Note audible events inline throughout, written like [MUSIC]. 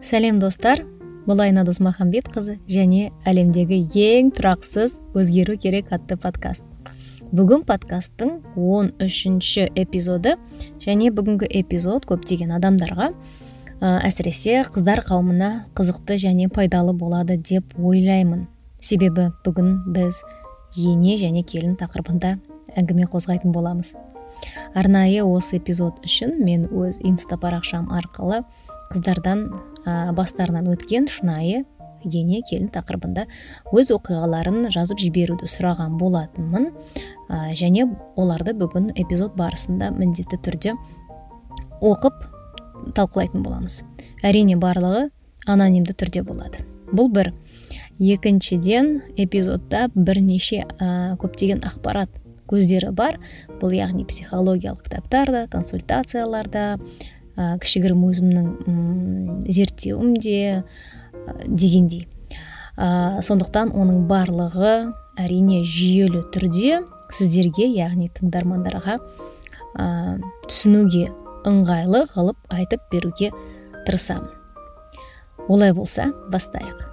сәлем достар бұл айна досмахамбетқызы және әлемдегі ең тұрақсыз өзгеру керек атты подкаст. Бүгін подкасттың 13 үшінші эпизоды және бүгінгі эпизод көптеген адамдарға әсіресе қыздар қауымына қызықты және пайдалы болады деп ойлаймын. Себебі бүгін біз ене және келін тақырыбында әңгіме қозғайтын боламыз. Арнайы осы эпизод үшін мен өз инста парақшам арқылы қыздардан ә, бастарынан өткен шынайы ене келін тақырыбында өз оқиғаларын жазып жіберуді сұраған болатынмын. Ә, және оларды бүгін эпизод барысында міндетті түрде оқып талқылайтын боламыз. Әрине барлығы анонимді түрде болады. Бұл бір. Екіншіден эпизодта бірнеше ә, көптеген ақпарат көздері бар. Бұл яғни психологиялық кітаптарда консультацияларда ә, кішігірім өзімнің зерттеуімде ә, дегендей. Ә, сондықтан оның барлығы әрине жүйелі түрде сіздерге яғни тыңдармандарға ә, түсінуге ыңғайлы қылып айтып беруге тырысамын. Олай болса бастайық.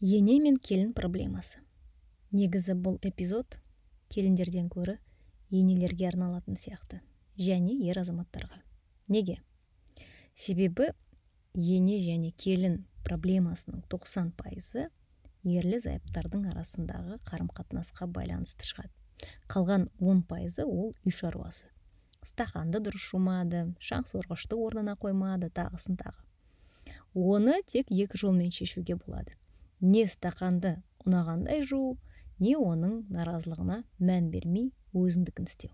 Ене мен келін проблемасы. Негізі бұл эпизод келіндерден көрі енелерге арналатын сияқты. Және ер азаматтарға. Неге? Себебі ене және келін проблемасының 90 пайызы ерлі зайыптардың арасындағы қарым қатынасқа байланысты шығады. Қалған 10 пайызы ол үй шаруасы. Стақанды дұрыс жумады шаң сорғышты орнына қоймады тағысын тағы. Оны тек екі жолмен шешуге болады. Не стақанды ұнағандай жуу не оның наразылығына мән бермей өзіңдікін істеу.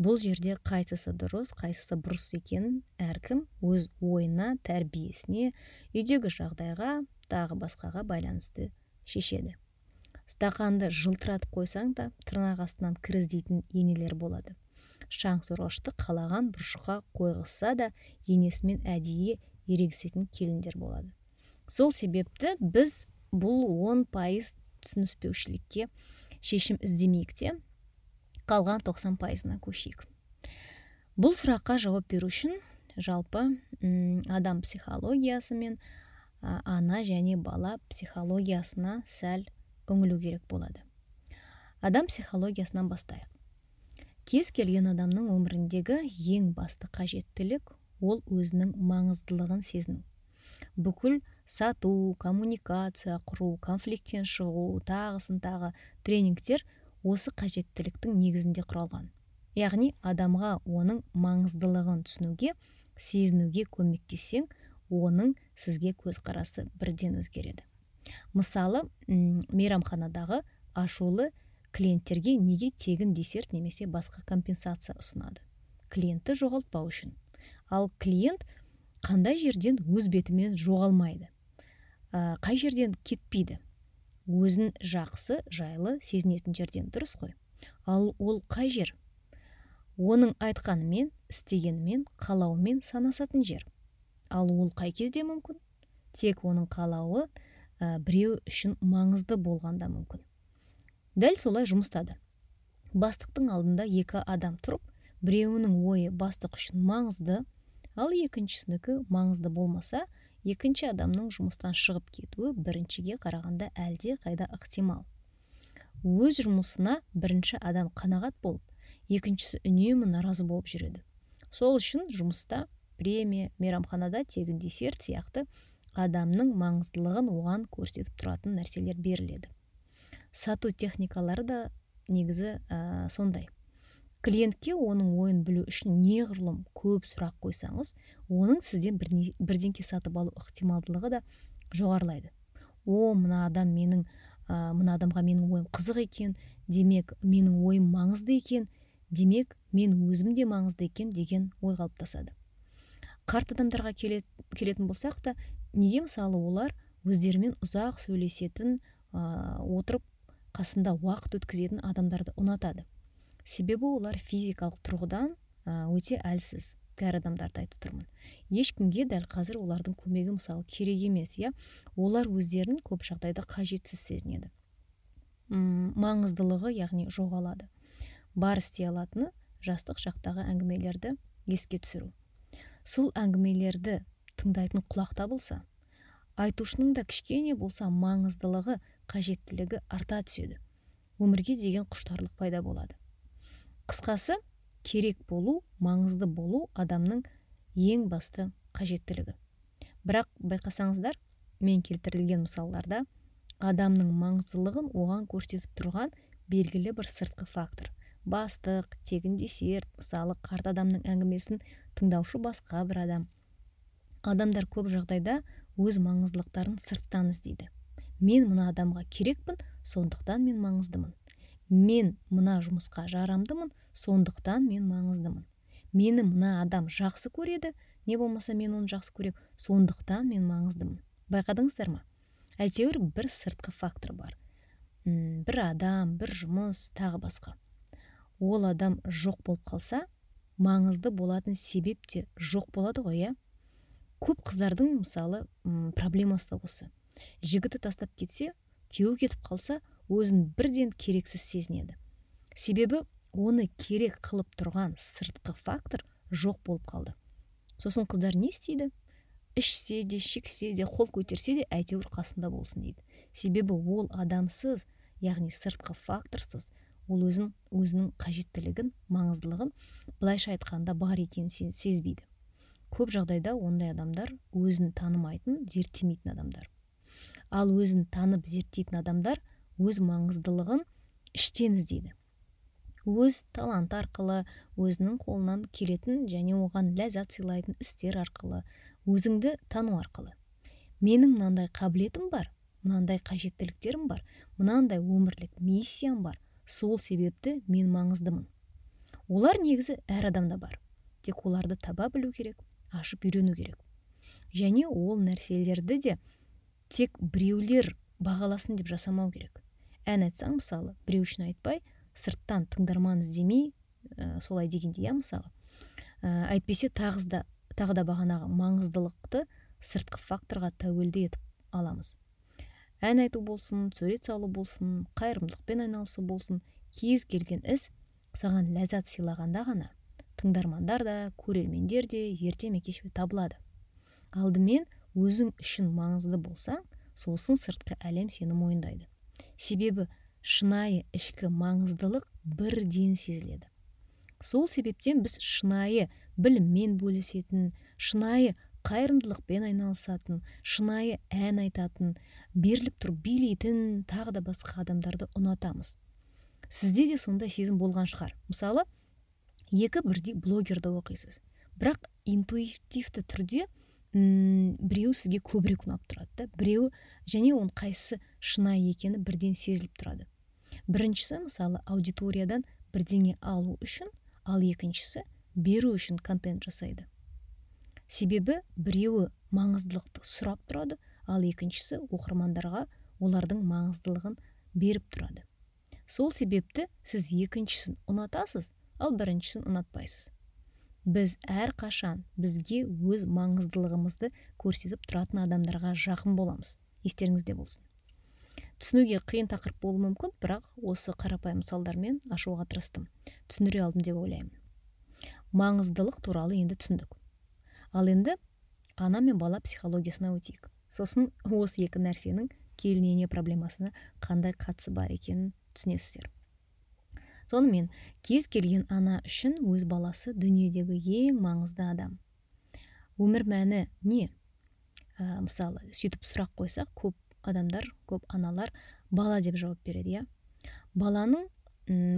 Бұл жерде қайсысы дұрыс қайсысы бұрыс екенін әркім өз ойына тәрбиесіне үйдегі жағдайға тағы басқаға байланысты шешеді. Стақанды жылтыратып қойсаң да тырнақ астынан кір іздейтін енелер болады. Шаң сорғышты қалаған бұрышқа қойғызса да енесімен әдейі ерегісетін келіндер болады. Сол себепті біз бұл он пайыз түсініспеушілікке шешім іздемейік те қалған 90 пайызына көшейік. Бұл сұраққа жауап беру үшін жалпы адам психологиясы мен ана және бала психологиясына сәл үңілу керек болады. Адам психологиясынан бастайық. Кез келген адамның өміріндегі ең басты қажеттілік ол өзінің маңыздылығын сезіну. Бүкіл сату коммуникация құру конфликттен шығу тағысын тағы тренингтер осы қажеттіліктің негізінде құралған. Яғни адамға оның маңыздылығын түсінуге сезінуге көмектессең оның сізге көзқарасы бірден өзгереді. Мысалы мейрамханадағы ашулы клиенттерге неге тегін десерт немесе басқа компенсация ұсынады? Клиентті жоғалтпау үшін. Ал клиент қандай жерден өз бетімен жоғалмайды? Қай жерден кетпейді? Өзін жақсы жайлы сезінетін жерден дұрыс қой. Ал ол қай жер? Оның айтқанымен істегенімен қалауымен санасатын жер. Ал ол қай кезде мүмкін? Тек оның қалауы ә, біреу үшін маңызды болғанда мүмкін. Дәл солай жұмыста да бастықтың алдында екі адам тұрып біреуінің ойы бастық үшін маңызды ал екіншісінікі маңызды болмаса екінші адамның жұмыстан шығып кетуі біріншіге қарағанда әлде қайда ықтимал. Өз жұмысына бірінші адам қанағат болып екіншісі үнемі наразы болып жүреді. Сол үшін жұмыста премия мейрамханада тегін десерт сияқты адамның маңыздылығын оған көрсетіп тұратын нәрселер беріледі. Сату техникалары да негізі ә, сондай. Клиентке оның ойын білу үшін неғұрлым көп сұрақ қойсаңыз оның сізден бірдеңке сатып алу ықтималдылығы да жоғарылайды. О мына адам менің ә, мына адамға менің ойым қызық екен демек менің ойым маңызды екен демек мен өзім де маңызды екен деген ой қалыптасады. Қарт адамдарға келетін болсақ та неге мысалы олар өздерімен ұзақ сөйлесетін ә, отырып қасында уақыт өткізетін адамдарды ұнатады? Себебі олар физикалық тұрғыдан өте әлсіз кәрі адамдарды айтып тұрмын. Ешкімге дәл қазір олардың көмегі мысалы керек емес иә? Олар өздерін көп жағдайда қажетсіз сезінеді. Маңыздылығы яғни жоғалады. Бар істей алатыны жастық шақтағы әңгімелерді еске түсіру. Сол әңгімелерді тыңдайтын құлақ табылса айтушының да кішкене болса маңыздылығы қажеттілігі арта түседі. Өмірге деген құштарлық пайда болады. Қысқасы керек болу маңызды болу адамның ең басты қажеттілігі. Бірақ байқасаңыздар мен келтірілген мысалдарда адамның маңыздылығын оған көрсетіп тұрған белгілі бір сыртқы фактор. Бастық тегін десерт мысалы қарт адамның әңгімесін тыңдаушы басқа бір адам. Адамдар көп жағдайда өз маңыздылықтарын сырттан іздейді. Мен мына адамға керекпін сондықтан мен маңыздымын мен мына жұмысқа жарамдымын сондықтан мен маңыздымын. Мені мына адам жақсы көреді не болмаса мен оны жақсы көремін сондықтан мен маңыздымын. Байқадыңыздар ма? Әйтеуір бір сыртқы фактор бар. Үм, бір адам бір жұмыс тағы басқа. Ол адам жоқ болып қалса маңызды болатын себеп те жоқ болады ғой иә? Көп қыздардың мысалы проблемасы да осы. Жігіті тастап кетсе күйеуі кетіп қалса өзін бірден керексіз сезінеді. Себебі оны керек қылып тұрған сыртқы фактор жоқ болып қалды. Сосын қыздар не істейді? Ішсе де шексе де қол көтерсе де әйтеуір қасымда болсын дейді. Себебі ол адамсыз яғни сыртқы факторсыз ол өзін өзінің қажеттілігін маңыздылығын былайша айтқанда бар екенін сезбейді. Көп жағдайда ондай адамдар өзін танымайтын зерттемейтін адамдар. Ал өзін танып зерттейтін адамдар өз маңыздылығын іштен іздейді. Өз таланты арқылы өзінің қолынан келетін және оған ләззат сыйлайтын істер арқылы өзіңді тану арқылы. Менің мынандай қабілетім бар мынандай қажеттіліктерім бар мынандай өмірлік миссиям бар сол себепті мен маңыздымын. Олар негізі әр адамда бар тек оларды таба білу керек ашып үйрену керек. Және ол нәрселерді де тек біреулер бағаласын деп жасамау керек. Ән айтсаң мысалы біреу үшін айтпай сырттан тыңдарман іздемей ә, солай дегенде иә мысалы. Ә, әйтпесе тағы да бағанағы маңыздылықты сыртқы факторға тәуелді етіп аламыз. Ән айту болсын сурет салу болсын қайырымдылықпен айналысу болсын кез келген іс саған ләззат сыйлағанда ғана тыңдармандар да көрермендер де ерте ме кеш табылады. Алдымен өзің үшін маңызды болсаң сосын сыртқы әлем сені мойындайды. Себебі шынайы ішкі маңыздылық бірден сезіледі. Сол себептен біз шынайы біліммен бөлісетін шынайы қайырымдылықпен айналысатын шынайы ән айтатын беріліп тұрып билейтін тағы да басқа адамдарды ұнатамыз. Сізде де сондай сезім болған шығар. Мысалы екі бірдей блогерді оқисыз. Бірақ интуитивті түрде м біреуі сізге көбірек ұнап тұрады да біреуі және оның қайсысы шынайы екені бірден сезіліп тұрады. Біріншісі мысалы аудиториядан бірдеңе алу үшін ал екіншісі беру үшін контент жасайды. Себебі біреуі маңыздылықты сұрап тұрады ал екіншісі оқырмандарға олардың маңыздылығын беріп тұрады. Сол себепті сіз екіншісін ұнатасыз ал біріншісін ұнатпайсыз. Біз әр қашан бізге өз маңыздылығымызды көрсетіп тұратын адамдарға жақын боламыз. Естеріңізде болсын. Түсінуге қиын тақырып болуы мүмкін бірақ осы қарапайым мысалдармен ашуға тырыстым. Түсіндіре алдым деп ойлаймын. Маңыздылық туралы енді түсіндік. Ал енді ана мен бала психологиясына өтейік. Сосын осы екі нәрсенің келін ене проблемасына қандай қатысы бар екенін түсінесіздер. Сонымен кез келген ана үшін өз баласы дүниедегі ең маңызды адам. Өмір мәні не? Ә, мысалы сөйтіп сұрақ қойсақ көп адамдар көп аналар бала деп жауап береді иә. Баланың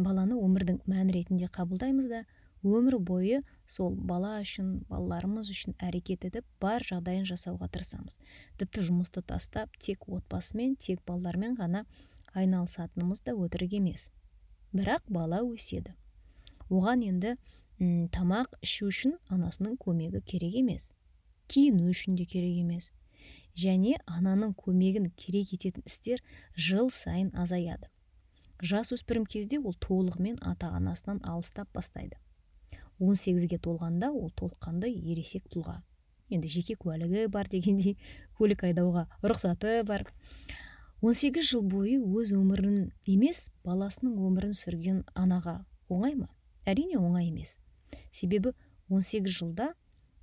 баланы өмірдің мәні ретінде қабылдаймыз да өмір бойы сол бала үшін балаларымыз үшін әрекет етіп бар жағдайын жасауға тырысамыз. Тіпті жұмысты тастап тек отбасымен тек балалармен ғана айналысатынымыз да өтірік емес. Бірақ бала өседі. Оған енді ұм, тамақ ішу үшін анасының көмегі керек емес. Киіну үшін де керек емес. Және ананың көмегін керек ететін істер жыл сайын азаяды. Жас өспірім кезде ол толығымен ата анасынан алыстап бастайды. 18-ге толғанда ол толыққанды ересек тұлға. Енді жеке куәлігі бар дегендей көлік айдауға рұқсаты бар. 18 жыл бойы өз өмірін емес баласының өмірін сүрген анаға оңай ма? Әрине оңай емес. Себебі 18 жылда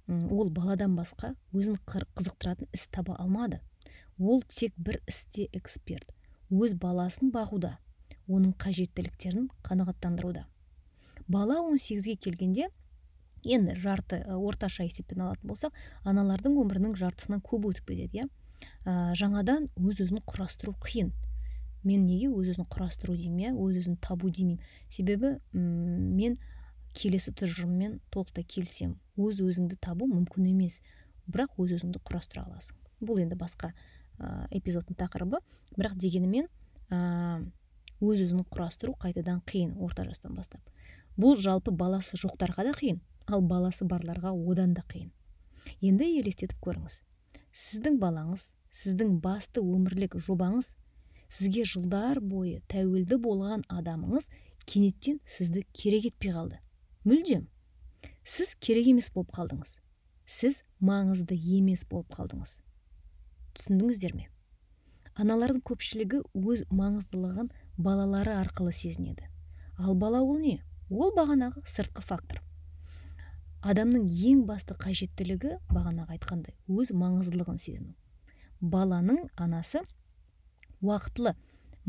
ол баладан басқа өзін қызықтыратын іс таба алмады. Ол тек бір істе эксперт. Өз баласын бағуда оның қажеттіліктерін қанағаттандыруда. Бала 18-ге келгенде енді жарты орташа есеппен алатын болсақ аналардың өмірінің жартысынан көп өтіп кетеді иә. Жаңадан өз өзін құрастыру қиын. Мен неге өз өзін құрастыру деймін иә өз өзін табу демеймін себебі мен келесі тұжырыммен толықтай келісемін. Өз өзіңді табу мүмкін емес. Бірақ өз өзіңді құрастыра аласың. Бұл енді басқа ә, эпизодтың тақырыбы. Бірақ дегенімен ә, өз өзін құрастыру қайтадан қиын орта жастан бастап. Бұл жалпы баласы жоқтарға да қиын ал баласы барларға одан да қиын. Енді елестетіп көріңіз. Сіздің балаңыз сіздің басты өмірлік жобаңыз сізге жылдар бойы тәуелді болған адамыңыз кенеттен сізді керек етпей қалды. Мүлдем. Сіз керек емес болып қалдыңыз. Сіз маңызды емес болып қалдыңыз. Түсіндіңіздер ме? Аналардың көпшілігі өз маңыздылығын балалары арқылы сезінеді. Ал бала ол не? Ол бағанағы сыртқы фактор. Адамның ең басты қажеттілігі бағанағы айтқандай өз маңыздылығын сезіну. Баланың анасы уақытылы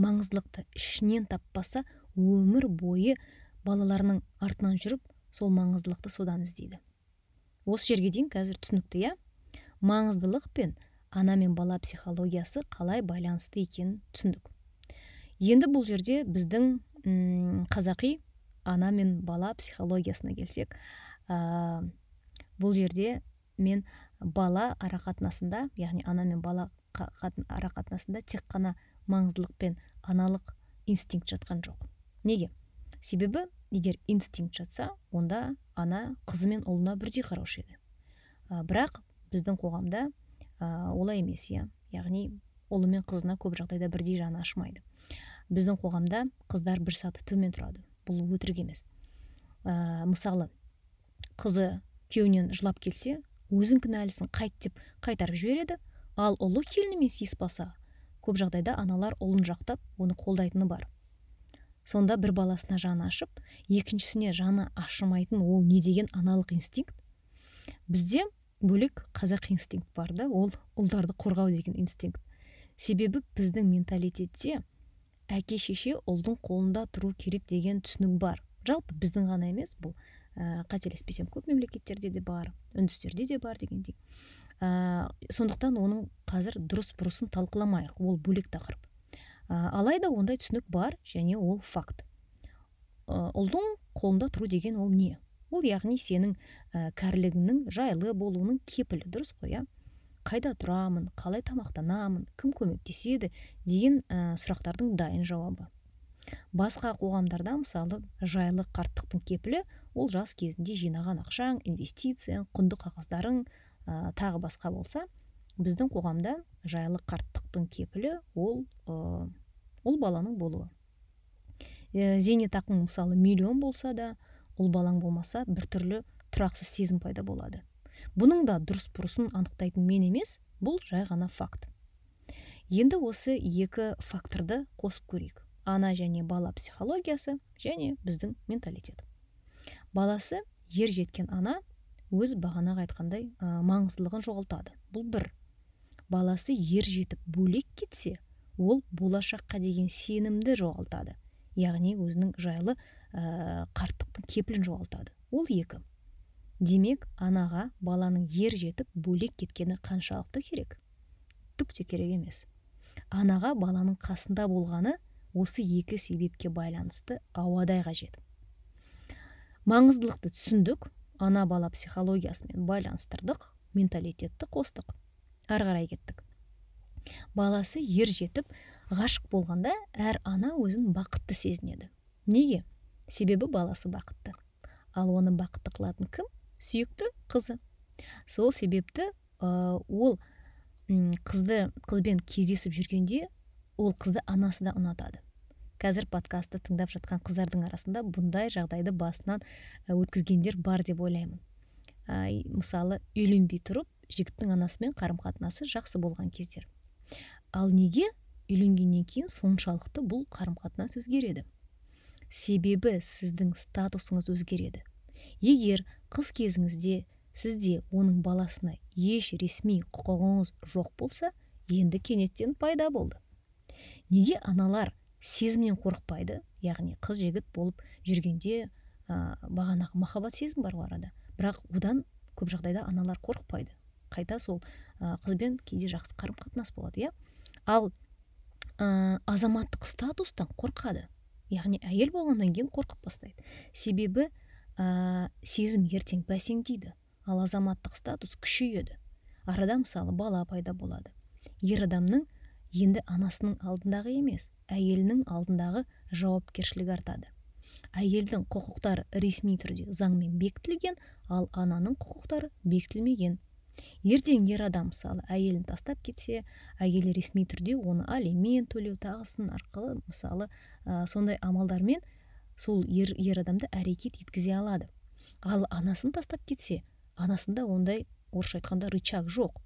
маңыздылықты ішінен таппаса өмір бойы балаларының артынан жүріп сол маңыздылықты содан іздейді. Осы жерге дейін қазір түсінікті иә? Маңыздылық пен ана мен бала психологиясы қалай байланысты екенін түсіндік. Енді бұл жерде біздің м қазақи ана мен бала психологиясына келсек ә, бұл жерде мен бала арақатынасында яғни ана мен бала арақатынасында тек қана маңыздылық пен аналық инстинкт жатқан жоқ неге? Себебі егер инстинкт жатса онда ана қызы мен ұлына бірдей қараушы еді. Ә, бірақ біздің қоғамда ә, олай емес иә. Яғни ұлы мен қызына көп жағдайда бірдей жаны ашымайды. Біздің қоғамда қыздар бір саты төмен тұрады. Бұл өтірік емес. Ә, мысалы қызы күйеуінен жылап келсе өзің кінәлісің қайт деп қайтарып жібереді. Ал ұлы келінімен сиыспаса көп жағдайда аналар ұлын жақтап оны қолдайтыны бар. Сонда бір баласына жаны ашып екіншісіне жаны ашымайтын ол не деген аналық инстинкт. Бізде бөлек қазақ инстинкт бар да ол ұлдарды қорғау деген инстинкт. Себебі біздің менталитетте әке шеше ұлдың қолында тұру керек деген түсінік бар. Жалпы біздің ғана емес бұл ә, қателеспесем көп мемлекеттерде де бар үндістерде де бар дегендей. Ә, сондықтан оның қазір дұрыс бұрысын талқыламайық ол бөлек тақырып. Алайда ондай түсінік бар және ол факт. Ұлдың қолында тұру деген ол не? Ол яғни сенің ә, кәрілігіңнің жайлы болуының кепілі дұрыс қой иә? Қайда тұрамын қалай тамақтанамын кім көмектеседі деген ә, сұрақтардың дайын жауабы. Басқа қоғамдарда мысалы жайлы қарттықтың кепілі ол жас кезінде жинаған ақшаң инвестицияң құнды қағаздарың ә, тағы басқа болса біздің қоғамда жайлы қарттықтың кепілі ол ұл баланың болуы. Ә, зейнетақың мысалы миллион болса да ұл балаң болмаса біртүрлі тұрақсыз сезім пайда болады. Бұның да дұрыс бұрысын анықтайтын мен емес бұл жай ғана факт. Енді осы екі факторды қосып көрейік. Ана және бала психологиясы және біздің менталитет. Баласы ер жеткен ана өз бағанағы айтқандай ә, маңыздылығын жоғалтады. Бұл бір. Баласы ер жетіп бөлек кетсе ол болашаққа деген сенімді жоғалтады. Яғни өзінің жайлы ә, қарттықтың кепілін жоғалтады. Ол екі. Демек анаға баланың ер жетіп бөлек кеткені қаншалықты керек? Түк те керек емес. Анаға баланың қасында болғаны осы екі себепке байланысты ауадай қажет. Маңыздылықты түсіндік ана бала психологиясымен байланыстырдық менталитетті қостық. Ары қарай кеттік. Баласы ер жетіп ғашық болғанда әр ана өзін бақытты сезінеді. Неге? Себебі баласы бақытты. Ал оны бақытты қылатын кім? Сүйікті қызы. Сол себепті ә, ол қызды қызбен кездесіп жүргенде ол қызды анасы да ұнатады. Қазір подкастты тыңдап жатқан қыздардың арасында бұндай жағдайды басынан өткізгендер бар деп ойлаймын. Ә, мысалы үйленбей тұрып жігіттің анасымен қарым қатынасы жақсы болған кездер. Ал неге үйленгеннен кейін соншалықты бұл қарым қатынас өзгереді? Себебі сіздің статусыңыз өзгереді. Егер қыз кезіңізде сізде оның баласына еш ресми құқығыңыз жоқ болса енді кенеттен пайда болды. Неге аналар сезімнен қорықпайды? Яғни қыз жігіт болып жүргенде ә, бағанағы махаббат сезім бар ғой арада. Бірақ одан көп жағдайда аналар қорықпайды. Қайта сол ә, қызбен кейде жақсы қарым қатынас болады иә? Ал ә, азаматтық статустан қорқады. Яғни әйел болғаннан кейін қорқып бастайды. Себебі ә, сезім ертең бәсеңдейді. Ал азаматтық статус күшейеді. Арада мысалы бала пайда болады. Ер адамның енді анасының алдындағы емес әйелінің алдындағы жауапкершілігі артады. Әйелдің құқықтары ресми түрде заңмен бекітілген ал ананың құқықтары бекітілмеген. Ертең ер адам мысалы әйелін тастап кетсе әйелі ресми түрде оны алимент төлеу тағысын арқылы мысалы ә, сондай амалдармен сол ер, ер адамды әрекет еткізе алады. Ал анасын тастап кетсе анасында ондай орысша айтқанда рычаг жоқ.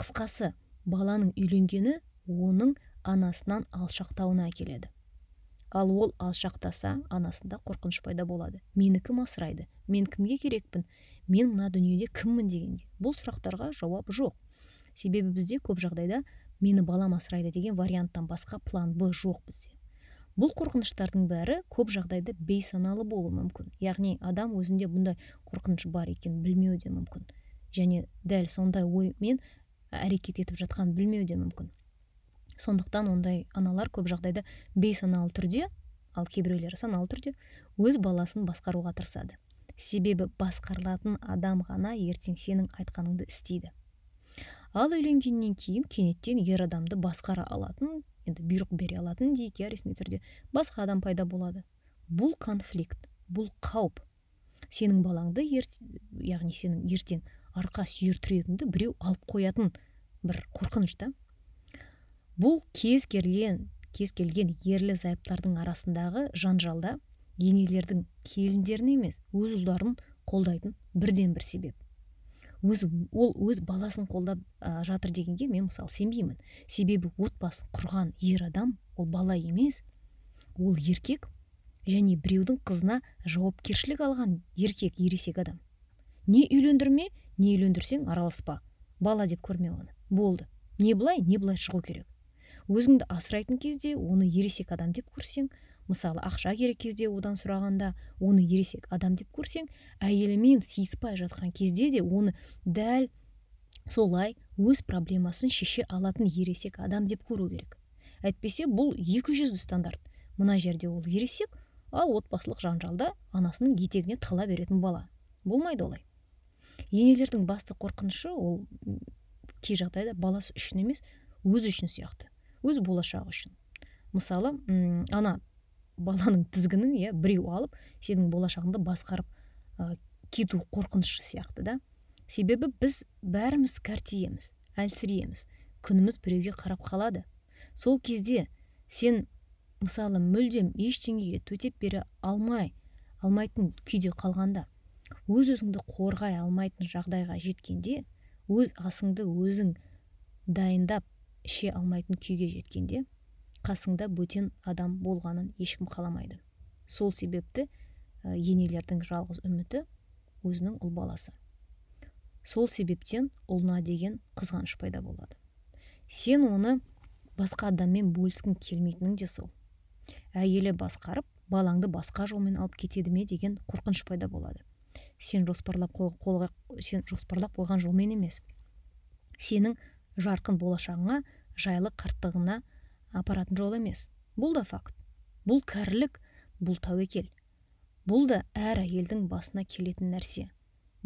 Қысқасы баланың үйленгені оның анасынан алшақтауына әкеледі. Ал ол алшақтаса анасында қорқыныш пайда болады. Мені кім асырайды мен кімге керекпін? Мен мына дүниеде кіммін дегенде. Бұл сұрақтарға жауап жоқ. Себебі бізде көп жағдайда мені балам асырайды деген варианттан басқа план б жоқ бізде. Бұл қорқыныштардың бәрі көп жағдайда бейсаналы болуы мүмкін. Яғни адам өзінде бұндай қорқыныш бар екенін білмеуі де мүмкін. Және дәл сондай оймен әрекет етіп жатқанын білмеуі де мүмкін. Сондықтан ондай аналар көп жағдайда бейсаналы түрде ал кейбіреулері саналы түрде өз баласын басқаруға тырысады. Себебі басқарылатын адам ғана ертең сенің айтқаныңды істейді. Ал үйленгеннен кейін кенеттен ер адамды басқара алатын енді бұйрық бере алатын дейік иә ресми түрде басқа адам пайда болады. Бұл конфликт бұл қауіп. Сенің балаңды ерт, яғни сенің ертең арқа сүйер тірегіңді біреу алып қоятын бір қорқыныш та. Бұл кез келген кез келген ерлі зайыптардың арасындағы жанжалда енелердің келіндерін емес өз ұлдарын қолдайтын бірден бір себеп. Өз ол өз баласын қолдап ә, жатыр дегенге мен мысалы сенбеймін. Себебі отбасын құрған ер адам ол бала емес ол еркек және біреудің қызына жауапкершілік алған еркек ересек адам. Не үйлендірме не үйлендірсең араласпа. Бала деп көрме оны болды. Не былай не былай шығу керек. Өзіңді асырайтын кезде оны ересек адам деп көрсең мысалы ақша керек кезде одан сұрағанда оны ересек адам деп көрсең әйелімен сыйыспай жатқан кезде де оны дәл солай өз проблемасын шеше алатын ересек адам деп көру керек. Әйтпесе бұл екі жүзді стандарт. Мына жерде ол ересек ал отбасылық жанжалда анасының етегіне тығыла беретін бала. Болмайды олай. Енелердің басты қорқынышы ол кей жағдайда баласы үшін емес өзі үшін сияқты. Өз болашағы үшін. Мысалы ана баланың тізгінін иә біреу алып сенің болашағыңды басқарып ә, кету қорқынышы сияқты да. Себебі біз бәріміз кәртиеміз әлсірееміз күніміз біреуге қарап қалады. Сол кезде сен мысалы мүлдем ештеңеге төтеп бере алмай алмайтын күйде қалғанда өз өзіңді қорғай алмайтын жағдайға жеткенде өз асыңды өзің дайындап іше алмайтын күйге жеткенде қасыңда бөтен адам болғанын ешкім қаламайды. Сол себепті ә, енелердің жалғыз үміті өзінің ұл баласы. Сол себептен ұлына деген қызғаныш пайда болады. Сен оны басқа адаммен бөліскің келмейтінің де сол. Әйелі басқарып балаңды басқа жолмен алып кетеді ме деген қорқыныш пайда болады. Сен жоспарлап қолға сен жоспарлап қойған жолмен емес. Сенің жарқын болашағыңа жайлы қарттығына апаратын жол емес. Бұл да факт. Бұл кәрілік бұл тәуекел. Бұл да әр әйелдің басына келетін нәрсе.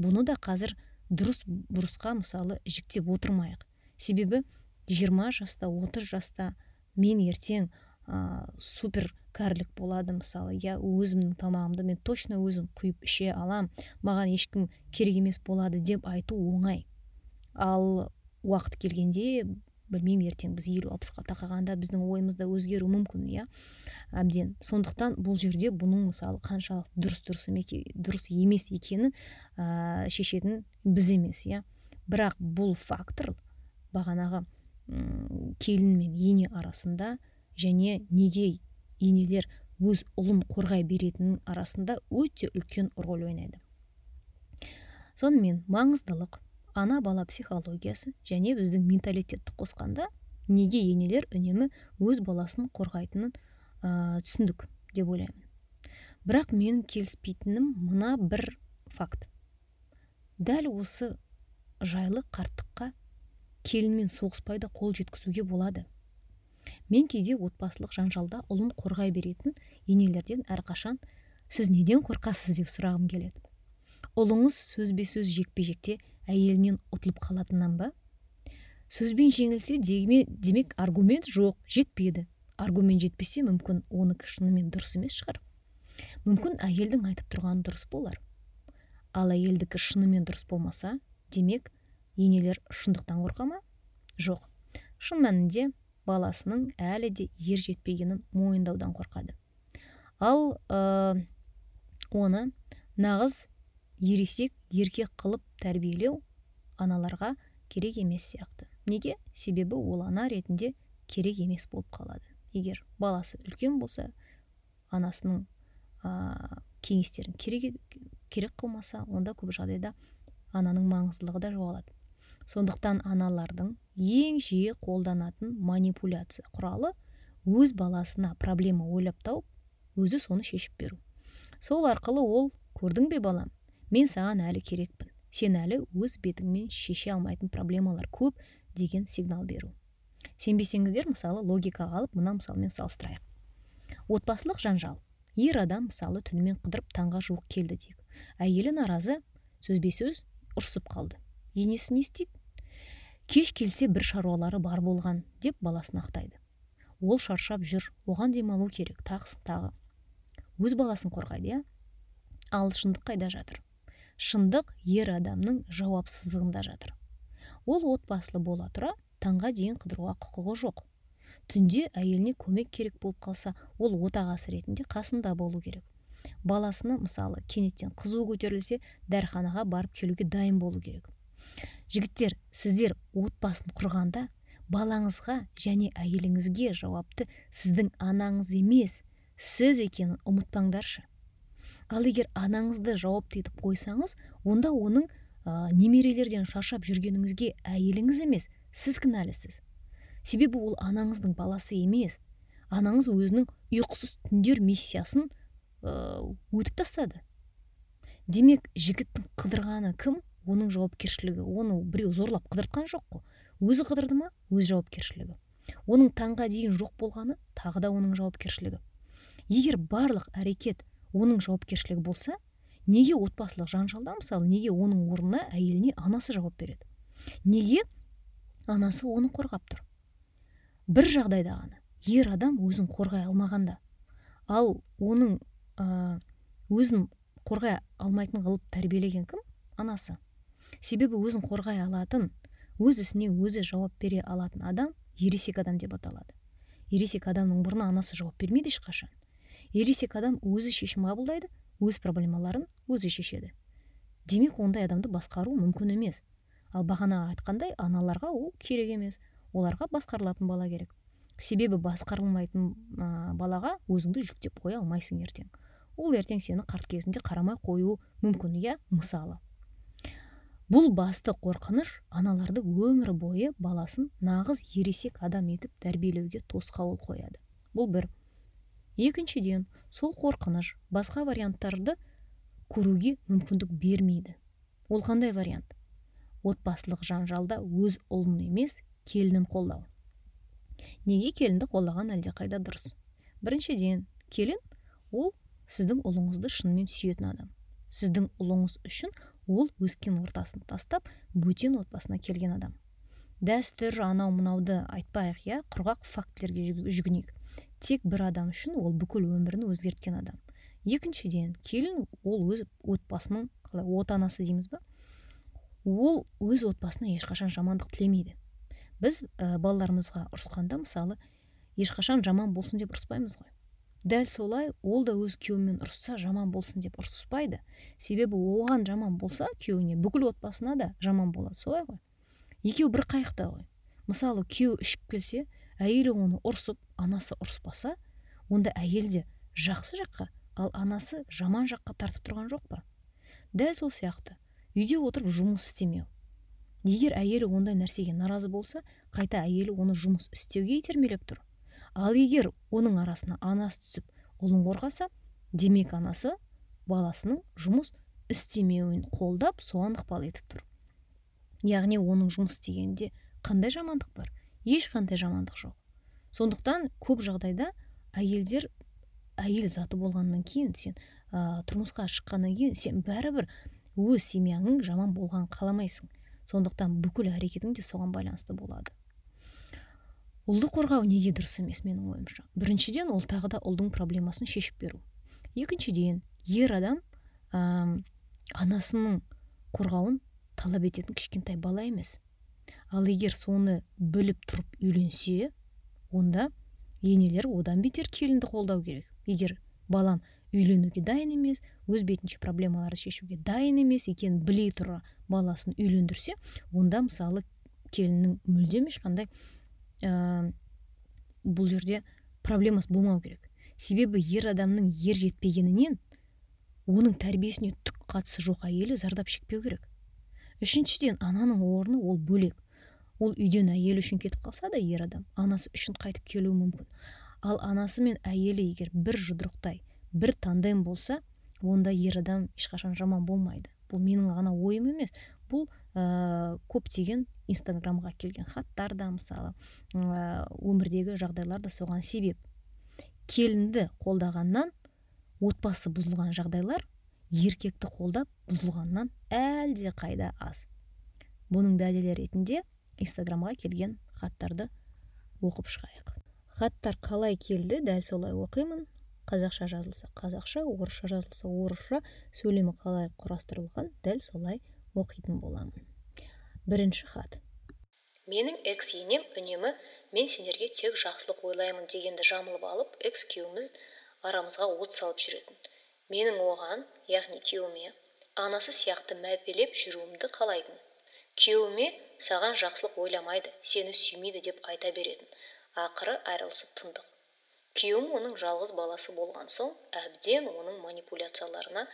Бұны да қазір дұрыс бұрысқа мысалы жіктеп отырмайық. Себебі 20 жаста 30 жаста мен ертең ә, супер кәрілік болады мысалы. Я өзімнің тамағымды мен точно өзім құйып іше алам маған ешкім керек емес болады деп айту оңай. Ал уақыт келгенде білмеймін ертең біз елу алпысқа тақағанда біздің ойымыз да өзгеруі мүмкін иә? Әбден. Сондықтан бұл жерде бұның мысалы қаншалық дұрыс дұрыс, дұрыс емес екенін ә, шешетін біз емес иә? Бірақ бұл фактор бағанағы келін мен ене арасында және неге енелер өз ұлын қорғай беретіннің арасында өте үлкен роль ойнайды. Сонымен маңыздылық ана бала психологиясы және біздің менталитетті қосқанда неге енелер үнемі өз баласын қорғайтынын ә, түсіндік деп ойлаймын. Бірақ менің келіспейтінім мына бір факт. Дәл осы жайлы қарттыққа келінмен соғыспай да қол жеткізуге болады. Мен кейде отбасылық жанжалда ұлын қорғай беретін енелерден әрқашан сіз неден қорқасыз? деп сұрағым келеді. Ұлыңыз сөзбе сөз жекпе жекте әйелінен ұтылып қалатыннан ба? Сөзбен жеңілсе демек аргумент жоқ жетпеді аргумент жетпесе мүмкін оныкі шынымен дұрыс емес шығар. Мүмкін әйелдің айтып тұрғаны дұрыс болар. Ал әйелдікі шынымен дұрыс болмаса демек енелер шындықтан қорқа ма? Жоқ. Шын мәнінде баласының әлі де ер жетпегенін мойындаудан қорқады. Ал ә, оны нағыз ересек еркек қылып тәрбиелеу аналарға керек емес сияқты. Неге? Себебі ол ана ретінде керек емес болып қалады. Егер баласы үлкен болса анасының ә, кеңестерін керек, керек қылмаса онда көп жағдайда ананың маңыздылығы да жоғалады. Сондықтан аналардың ең жиі қолданатын манипуляция құралы өз баласына проблема ойлап тауып өзі соны шешіп беру. Сол арқылы ол көрдің бе балам мен саған әлі керекпін. Сен әлі өз бетіңмен шеше алмайтын проблемалар көп деген сигнал беру. Сенбесеңіздер мысалы логикаға алып мына мысалмен салыстырайық. Отбасылық жанжал. Ер адам мысалы түнімен қыдырып таңға жуық келді дейік. Әйелі наразы сөзбе сөз ұрсып қалды. Енесі не істейді? Кеш келсе бір шаруалары бар болған деп баласын ақтайды. Ол шаршап жүр. Оған демалу керек. Тағысын тағы. Өз баласын қорғайды иә? Ал шындық қайда жатыр? Шындық ер адамның жауапсыздығында жатыр. Ол отбасылы бола тұра таңға дейін қыдыруға құқығы жоқ. Түнде әйеліне көмек керек болып қалса ол отағасы ретінде қасында болу керек. Баласына мысалы кенеттен қызуы көтерілсе дәріханаға барып келуге дайын болу керек. Жігіттер сіздер отбасын құрғанда балаңызға және әйеліңізге жауапты сіздің анаңыз емес сіз екенін ұмытпаңдаршы. Ал егер анаңызды жауапты етіп қойсаңыз онда оның ә, немерелерден шаршап жүргеніңізге әйеліңіз емес сіз кінәлісіз. Себебі ол анаңыздың баласы емес анаңыз өзінің ұйқысыз түндер миссиясын өтіп тастады. Демек жігіттің қыдырғаны кім? Оның жауапкершілігі. Оны біреу зорлап қыдыртқан жоқ қой. Өзі қыдырды ма? Өз жауапкершілігі. Оның таңға дейін жоқ болғаны тағы да оның жауапкершілігі. Егер барлық әрекет оның жауапкершілігі болса неге отбасылық жанжалда мысалы неге оның орнына әйеліне анасы жауап береді? Неге анасы оны қорғап тұр? Бір жағдайда ғана ер адам өзін қорғай алмағанда ал оның ә, өзін қорғай алмайтын қылып тәрбиелеген кім? Анасы. Себебі өзін қорғай алатын өз ісіне өзі жауап бере алатын адам ересек адам деп аталады. Ересек адамның бұрнына анасы жауап бермейді ешқашан. Ересек адам өзі шешім қабылдайды өз проблемаларын өзі шешеді. Демек ондай адамды басқару мүмкін емес. Ал бағана айтқандай аналарға ол керек емес. Оларға басқарылатын бала керек. Себебі басқарылмайтын ә, балаға өзіңді жүктеп қоя алмайсың ертең. Ол ертең сені қарт кезінде қарамай қоюы мүмкін иә мысалы. Бұл басты қорқыныш аналарды өмір бойы баласын нағыз ересек адам етіп тәрбиелеуге тосқауыл қояды. Бұл бір екіншіден сол қорқыныш басқа варианттарды көруге мүмкіндік бермейді. Ол қандай вариант? Отбасылық жанжалда өз ұлын емес келінін қолдау. Неге келінді қолдаған әлдеқайда дұрыс? Біріншіден келін ол сіздің ұлыңызды шынымен сүйетін адам. Сіздің ұлыңыз үшін ол өскен ортасын тастап бөтен отбасына келген адам. Дәстүр анау мынауды айтпайық иә? Құрғақ фактілерге жүгінейік. Тек бір адам үшін ол бүкіл өмірін өзгерткен адам. Екіншіден келін ол өз отбасының қалай отанасы дейміз ба? Ол өз отбасына ешқашан жамандық тілемейді. Біз ә, балаларымызға ұрысқанда мысалы ешқашан жаман болсын деп ұрыспаймыз ғой. Дәл солай ол да өз күйеуімен ұрысса жаман болсын деп ұрыспайды. Себебі оған жаман болса күйеуіне бүкіл отбасына да жаман болады. Солай ғой. Екеуі бір қайықта ғой. Мысалы күйеуі ішіп келсе әйелі оны ұрсып анасы ұрыспаса онда әйел де жақсы жаққа ал анасы жаман жаққа тартып тұрған жоқ па? Дәл сол сияқты. Үйде отырып жұмыс істемеу. Егер әйелі ондай нәрсеге наразы болса қайта әйелі оны жұмыс істеуге итермелеп тұр. Ал егер оның арасына анасы түсіп ұлын қорғаса демек анасы баласының жұмыс істемеуін қолдап соған ықпал етіп тұр. Яғни оның жұмыс істегенінде қандай жамандық бар? Ешқандай жамандық жоқ. Сондықтан көп жағдайда әйелдер әйел заты болғаннан кейін сен ә, тұрмысқа шыққаннан кейін сен бәрібір өз семьяңның жаман болғанын қаламайсың. Сондықтан бүкіл әрекетің де соған байланысты болады. Ұлды қорғау неге дұрыс емес менің ойымша? Біріншіден ол тағы да ұлдың проблемасын шешіп беру. Екіншіден ер адам ә, анасының қорғауын талап ететін кішкентай бала емес. Ал егер соны біліп тұрып үйленсе онда енелер одан бетер келінді қолдау керек. Егер балам үйленуге дайын емес өз бетінше проблемаларды шешуге дайын емес екенін біле тұра баласын үйлендірсе онда мысалы келіннің мүлдем ешқандай ә, бұл жерде проблемасы болмау керек. Себебі ер адамның ер жетпегенінен оның тәрбиесіне түк қатысы жоқ әйелі зардап шекпеу керек. Үшіншіден ананың орны ол бөлек. Ол үйден әйелі үшін кетіп қалса да ер адам анасы үшін қайтып келуі мүмкін. Ал анасы мен әйелі егер бір жұдырықтай бір тандем болса онда ер адам ешқашан жаман болмайды. Бұл менің ғана ойым емес. Бұл ә, көптеген инстаграмға келген хаттар да мысалы ә, өмірдегі жағдайлар да соған себеп. Келінді қолдағаннан отбасы бұзылған жағдайлар еркекті қолдап бұзылғаннан әлде қайда аз. Бұның дәлелі ретінде инстаграмға келген хаттарды оқып шығайық. Хаттар қалай келді дәл солай оқимын. Қазақша жазылса қазақша орысша жазылса орысша сөйлемі қалай құрастырылған дәл солай оқитын боламын. Бірінші хат. Менің экс енем үнемі мен сендерге тек жақсылық ойлаймын дегенді жамылып алып экс күйеуіміз арамызға от салып жүретін. Менің оған яғни күйеуіме анасы сияқты мәпелеп жүруімді қалайтын. Күйеуіме саған жақсылық ойламайды сені сүймейді деп айта беретін. Ақыры айрылысып тындық. Күйеуім оның жалғыз баласы болған соң әбден оның манипуляцияларына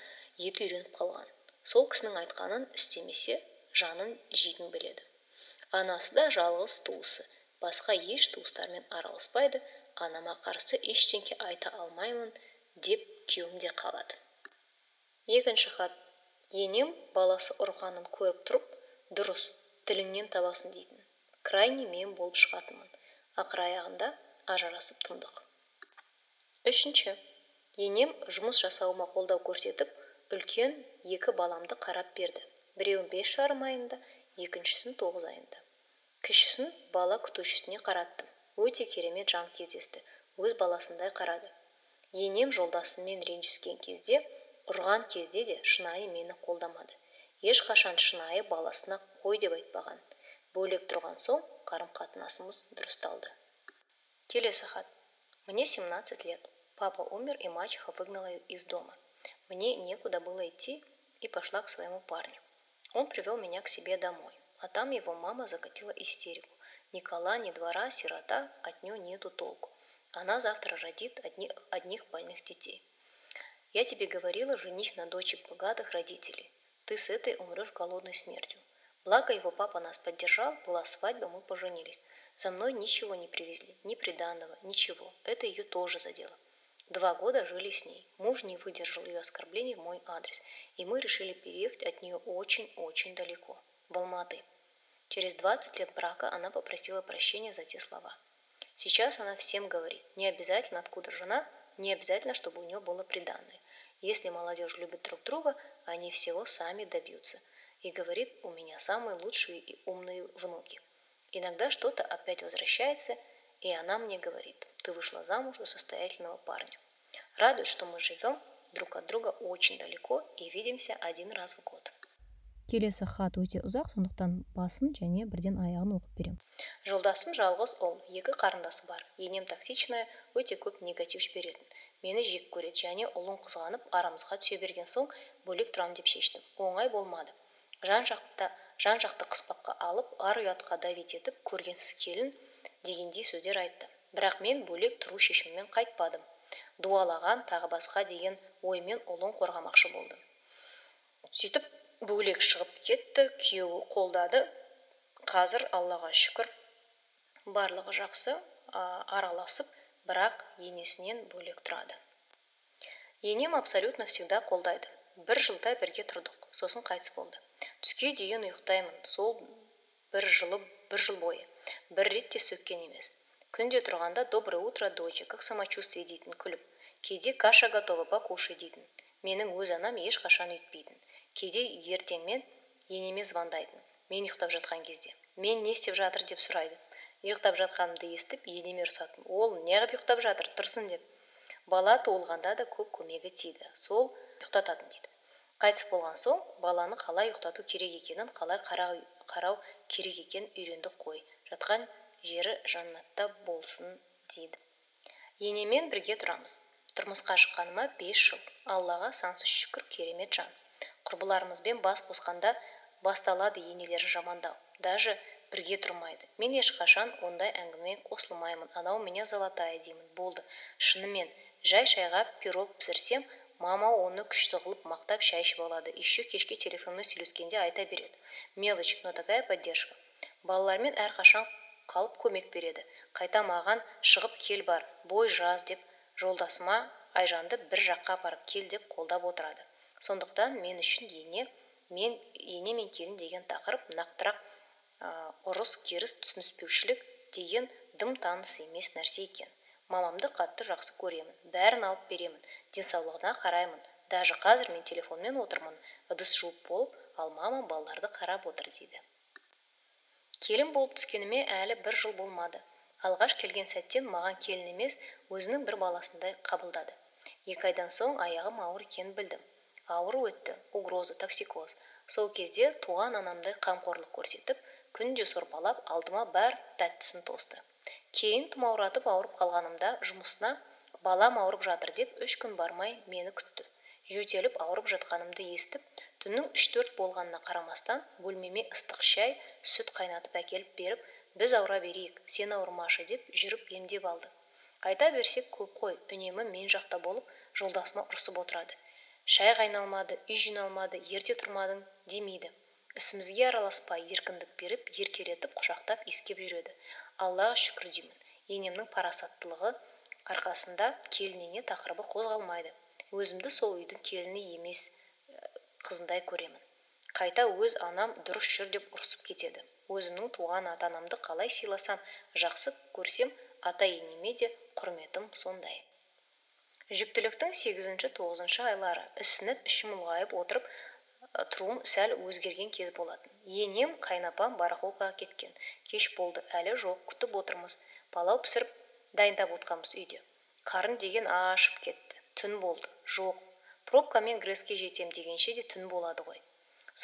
еті үйреніп қалған. Сол кісінің айтқанын істемесе жанын жейтін біледі. Анасы да жалғыз туысы. Басқа еш туыстармен араласпайды анама қарсы ештеңке айта алмаймын деп күйеуім де қалады. Екінші хат. Енем баласы ұрғанын көріп тұрып дұрыс тіліңнен табасын дейтін. Крайний мен болып шығатынмын. Ақыр аяғында ажырасып тындық. Үшінші. Енем жұмыс жасауыма қолдау көрсетіп үлкен екі баламды қарап берді. Біреуін бес жарым айында екіншісін тоғыз айында. Кішісін бала күтушісіне қараттым. Өте керемет жан кездесті. Өз баласындай қарады. Енем жолдасымен ренжіскен кезде ұрған кезде де шынайы мені қолдамады. Ешқашан шынайы баласына қой деп айтпаған бөлек тұрған соң қарым қатынасымыз дұрысталды келесі хат Мне 17 лет. Папа умер, и мачеха выгнала из дома. Мне некуда было идти, и пошла к своему парню. Он привел меня к себе домой, а там его мама закатила истерику. Ни кола, ни двора, сирота, от нее нету толку. Она завтра родит одни, одних больных детей. Я тебе говорила, женись на дочери богатых родителей. Ты с этой умрешь голодной смертью. Благо его папа нас поддержал, была свадьба, мы поженились. За мной ничего не привезли, ни приданного, ничего. Это ее тоже задело. Два года жили с ней. Муж не выдержал ее оскорблений в мой адрес, и мы решили переехать от нее очень-очень далеко, в Алматы. Через 20 лет брака она попросила прощения за те слова. Сейчас она всем говорит, не обязательно откуда жена, не обязательно, чтобы у нее было приданное. Если молодежь любит друг друга, они всего сами добьются. И говорит, у меня самые лучшие и умные внуки. Иногда что-то опять возвращается, и она мне говорит, ты вышла замуж за состоятельного парня. Радует, что мы живем друг от друга очень далеко и видимся один раз в год. келесі хат өте ұзақ сондықтан басын және бірден аяғын оқып беремін жолдасым жалғыз ұл екі қарындасы бар енем токсичная өте көп негатив жіберетін мені жек көреді және ұлын қызғанып арамызға түсе берген соң бөлек тұрам деп шештім. Оңай болмады. Жан жақта жан жақты қыспаққа алып ар ұятқа давить етіп көргенсіз келін дегендей сөздер айтты. Бірақ мен бөлек тұру шешімімен қайтпадым. Дуалаған тағы басқа деген оймен ұлын қорғамақшы болды сөйтіп бөлек шығып кетті күйеуі қолдады. Қазір аллаға шүкір. Барлығы жақсы араласып бірақ енесінен бөлек тұрады. Енем абсолютно всегда қолдайды. Бір жылда бірге тұрдық. Сосын қайтыс болды. Түске дейін ұйықтаймын. Сол бір жылы бір жыл бойы. Бір рет те сөккен емес. Күнде тұрғанда доброе утро доча как самочувствие дейтін күліп. Кейде каша готова покушай дейтін. Менің өз анам ешқашан үйтпейтін кейде ертеңмен енеме звондайтын. Мен ұйықтап жатқан кезде. Мен не істеп жатыр деп сұрайды. Ұйықтап жатқанымды естіп енеме ұрсатын ол неғып ұйықтап жатыр тұрсын деп. Бала туылғанда да көп көмегі тиді. Сол ұйықтататын дейді. Қайтыс болған соң баланы қалай ұйықтату керек екенін қалай қарау, керек екенін үйрендік қой. Жатқан жері жаннатта болсын дейді. Енемен бірге тұрамыз. Тұрмысқа шыққаныма бес жыл. Аллаға сансыз шүкір керемет жан. Құрбыларымызбен бас қосқанда басталады енелер жамандау. Даже бірге тұрмайды. Мен ешқашан ондай әңгіме қосылмаймын анау меня золотая деймін болды. Шынымен жай шайға пирог пісірсем мама оны күшті қылып мақтап шай ішіп алады. Еще кешке телефонмен сөйлескенде айта береді. Мелочь но такая поддержка балалармен әрқашан қалып көмек береді. Қайта маған шығып кел бар бой жаз деп жолдасыма айжанды бір жаққа апарып кел деп қолдап отырады. Сондықтан мен үшін ене мен ене мен келін деген тақырып нақтырақ ұрыс керіс түсініспеушілік деген дым таныс емес нәрсе екен. Мамамды қатты жақсы көремін бәрін алып беремін денсаулығына қараймын. Даже қазір мен телефонмен отырмын ыдыс жуып болып ал мама балаларды қарап отыр дейді. Келін болып түскеніме әлі бір жыл болмады. Алғаш келген сәттен маған келін емес өзінің бір баласындай қабылдады. Екі айдан соң аяғым ауыр екенін білдім. Ауру өтті угроза токсикоз. Сол кезде туған анамдай қамқорлық көрсетіп күнде сорпалап алдыма бар тәттісін тосты. Кейін тұмауратып ауырып қалғанымда жұмысына балам ауырып жатыр деп үш күн бармай мені күтті. Жөтеліп ауырып жатқанымды естіп түннің үш төрт болғанына қарамастан бөлмеме ыстық шай сүт қайнатып әкеліп беріп біз ауыра берейік сен ауырмашы деп жүріп емдеп алды. Айта берсек көп қой үнемі мен жақта болып жолдасыма ұрсып отырады. Шай қайналмады үй жиналмады ерте тұрмадың демейді. Ісімізге араласпай еркіндік беріп еркелетіп құшақтап иіскеп жүреді. Аллаға шүкір деймін. Енемнің парасаттылығы арқасында келін ене тақырыбы қозғалмайды. Өзімді сол үйдің келіні емес қызындай көремін. Қайта өз анам дұрыс жүр деп ұрсып кетеді. Өзімнің туған ата анамды қалай сыйласам жақсы көрсем ата енеме де құрметім сондай. Жүктіліктің сегізінші тоғызыншы айлары. Ісініп ішім ұлғайып отырып тұруым сәл өзгерген кез болатын. Енем қайнапам барахолкаға кеткен. Кеш болды әлі жоқ күтіп отырмыз. Палау пісіріп дайындап отқанбыз үйде. Қарын деген ашып кетті. Түн болды жоқ. Пробкамен грэске жетем дегенше де түн болады ғой.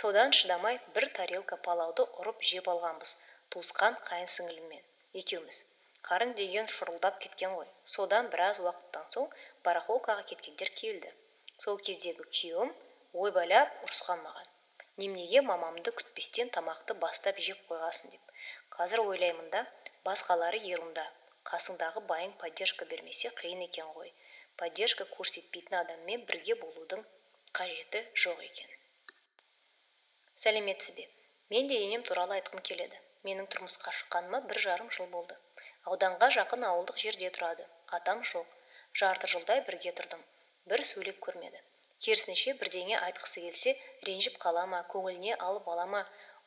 Содан шыдамай бір тарелка палауды ұрып жеп алғанбыз туысқан қайын сіңіліммен. Екеуміз. Қарын деген шұрылдап кеткен ғой. Содан біраз уақыттан соң барахолкаға кеткендер келді. Сол кездегі күйеуім ойбайлап ұрысқан маған неменеге мамамды күтпестен тамақты бастап жеп қойғасын деп. Қазір ойлаймын да басқалары ерунда. Қасыңдағы байың поддержка бермесе қиын екен ғой. Поддержка көрсетпейтін адаммен бірге болудың қажеті жоқ екен. Сәлеметсіз бе мен де енем туралы айтқым келеді. Менің тұрмысқа шыққаныма бір жарым жыл болды. Ауданға жақын ауылдық жерде тұрады. Атам жоқ. Жарты жылдай бірге тұрдым. Бір сөйлеп көрмеді. Керісінше бірдеңе айтқысы келсе ренжіп қала ма көңіліне алып ала ма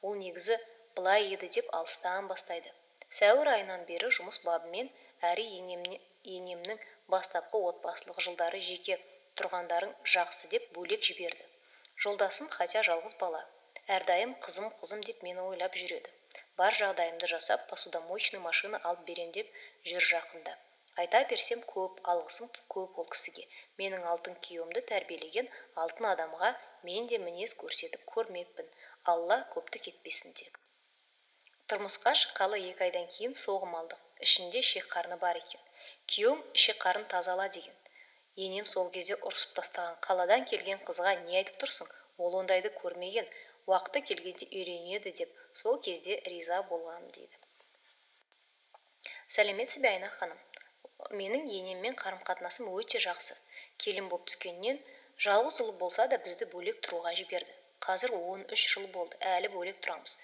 ол негізі былай еді деп алыстан бастайды. Сәуір айынан бері жұмыс бабымен әрі енемнің бастапқы отбасылық жылдары жеке тұрғандарың жақсы деп бөлек жіберді. Жолдасым хотя жалғыз бала әрдайым қызым қызым деп мені ойлап жүреді. Бар жағдайымды жасап посудомоечный машина алып берем деп жүр жақында. Айта берсем көп алғысым көп ол кісіге. Менің алтын күйеуімді тәрбиелеген алтын адамға мен де мінез көрсетіп көрмеппін. Алла көпті кетпесін тек тұрмысқа шыққалы екі айдан кейін соғым алдық ішінде ішек қарны бар екен. Күйеуім ішек қарын тазала деген. Енем сол кезде ұрсып тастаған. Қаладан келген қызға не айтып тұрсың? Ол ондайды көрмеген. Уақыты келгенде үйренеді деп сол кезде риза болғам дейді сәлеметсіз бе айна ханым. Менің енеммен қарым қатынасым өте жақсы. Келін боп түскеннен жалғыз ұлы болса да бізді бөлек тұруға жіберді. Қазір он үш жыл болды әлі бөлек тұрамыз.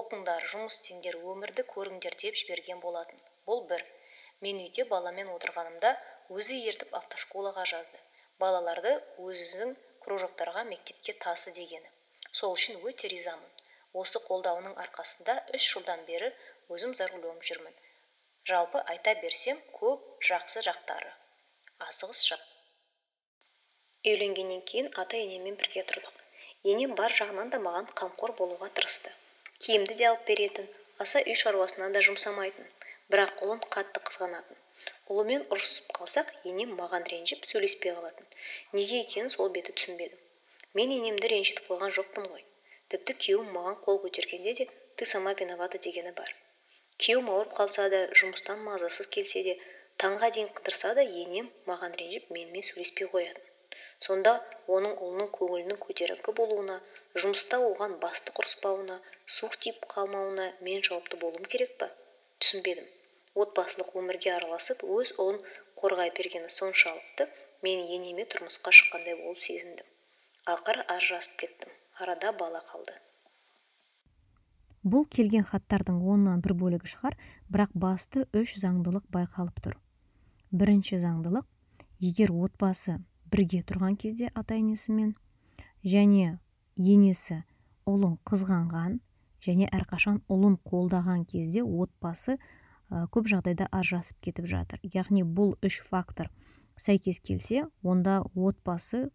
Оқыңдар жұмыс істеңдер өмірді көріңдер деп жіберген болатын. Бұл бір. Мен үйде баламен отырғанымда өзі ертіп автошколаға жазды. Балаларды өзінің кружоктарға мектепке тасы дегені. Сол үшін өте ризамын. Осы қолдауының арқасында үш жылдан бері өзім за рулем жүрмін. Жалпы айта берсем көп жақсы жақтары. Асығыс жақ. Үйленгеннен кейін ата енеммен бірге тұрдық. Енем бар жағынан да маған қамқор болуға тырысты. Киімді де алып беретін аса үй шаруасына да жұмсамайтын бірақ ұлын қатты қызғанатын. Ұлымен ұрысып қалсақ енем маған ренжіп сөйлеспей қалатын. Неге екенін сол беті түсінбедім мен енемді ренжітіп қойған жоқпын ғой. Тіпті күйеуім маған қол көтергенде де ты сама виновата дегені бар. Күйеуім ауырып қалса да жұмыстан мазасыз келсе де таңға дейін қыдырса да енем маған ренжіп менімен сөйлеспей қоятын. Сонда оның ұлының көңілінің көтеріңкі болуына жұмыста оған басты ұрыспауына суық тиіп қалмауына мен жауапты болуым керек па? Түсінбедім. Отбасылық өмірге араласып өз ұлын қорғай бергені соншалықты мен енеме тұрмысқа шыққандай болып сезіндім. Ақыры ажырасып кеттім. Арада бала қалды. Бұл келген хаттардың оннан бір бөлігі шығар бірақ басты үш заңдылық байқалып тұр. Бірінші заңдылық егер отбасы бірге тұрған кезде ата енесімен және енесі ұлын қызғанған және әрқашан ұлын қолдаған кезде отбасы ә, көп жағдайда ажырасып кетіп жатыр. Яғни бұл үш фактор сәйкес келсе онда отбасы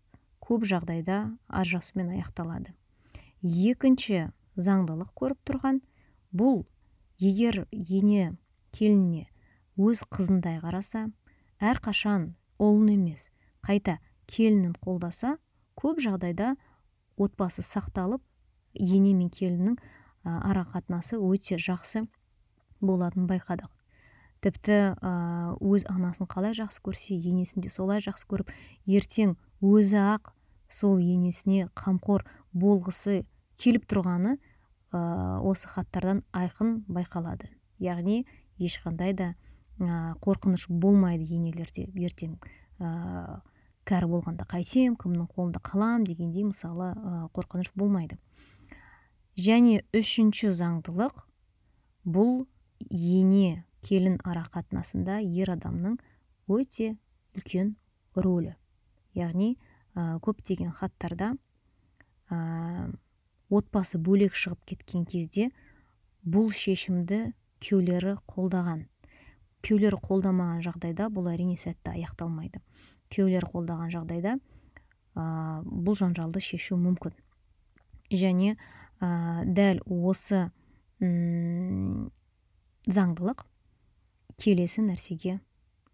көп жағдайда ажырасумен аяқталады. Екінші заңдылық көріп тұрған. Бұл егер ене келініне өз қызындай қараса әрқашан ұлын емес қайта келінін қолдаса көп жағдайда отбасы сақталып ене мен келіннің ара қатынасы өте жақсы болатынын байқадық. Тіпті өз анасын қалай жақсы көрсе енесін де солай жақсы көріп ертең өзі ақ сол енесіне қамқор болғысы келіп тұрғаны осы хаттардан айқын байқалады. Яғни ешқандай да қорқыныш болмайды енелерде. Ертең кәрі болғанда қайтем кімнің қолында қалам дегендей мысалы қорқыныш болмайды. Және үшінші заңдылық бұл ене келін ара қатынасында ер адамның өте үлкен рөлі. Яғни ә, көптеген хаттарда отбасы бөлек шығып кеткен кезде бұл шешімді күйеулері қолдаған. Күйеулері қолдамаған жағдайда бұл әрине сәтті аяқталмайды. Күйеулері қолдаған жағдайда ә, бұл жанжалды шешу мүмкін. Және ә, дәл осы заңдылық келесі нәрсеге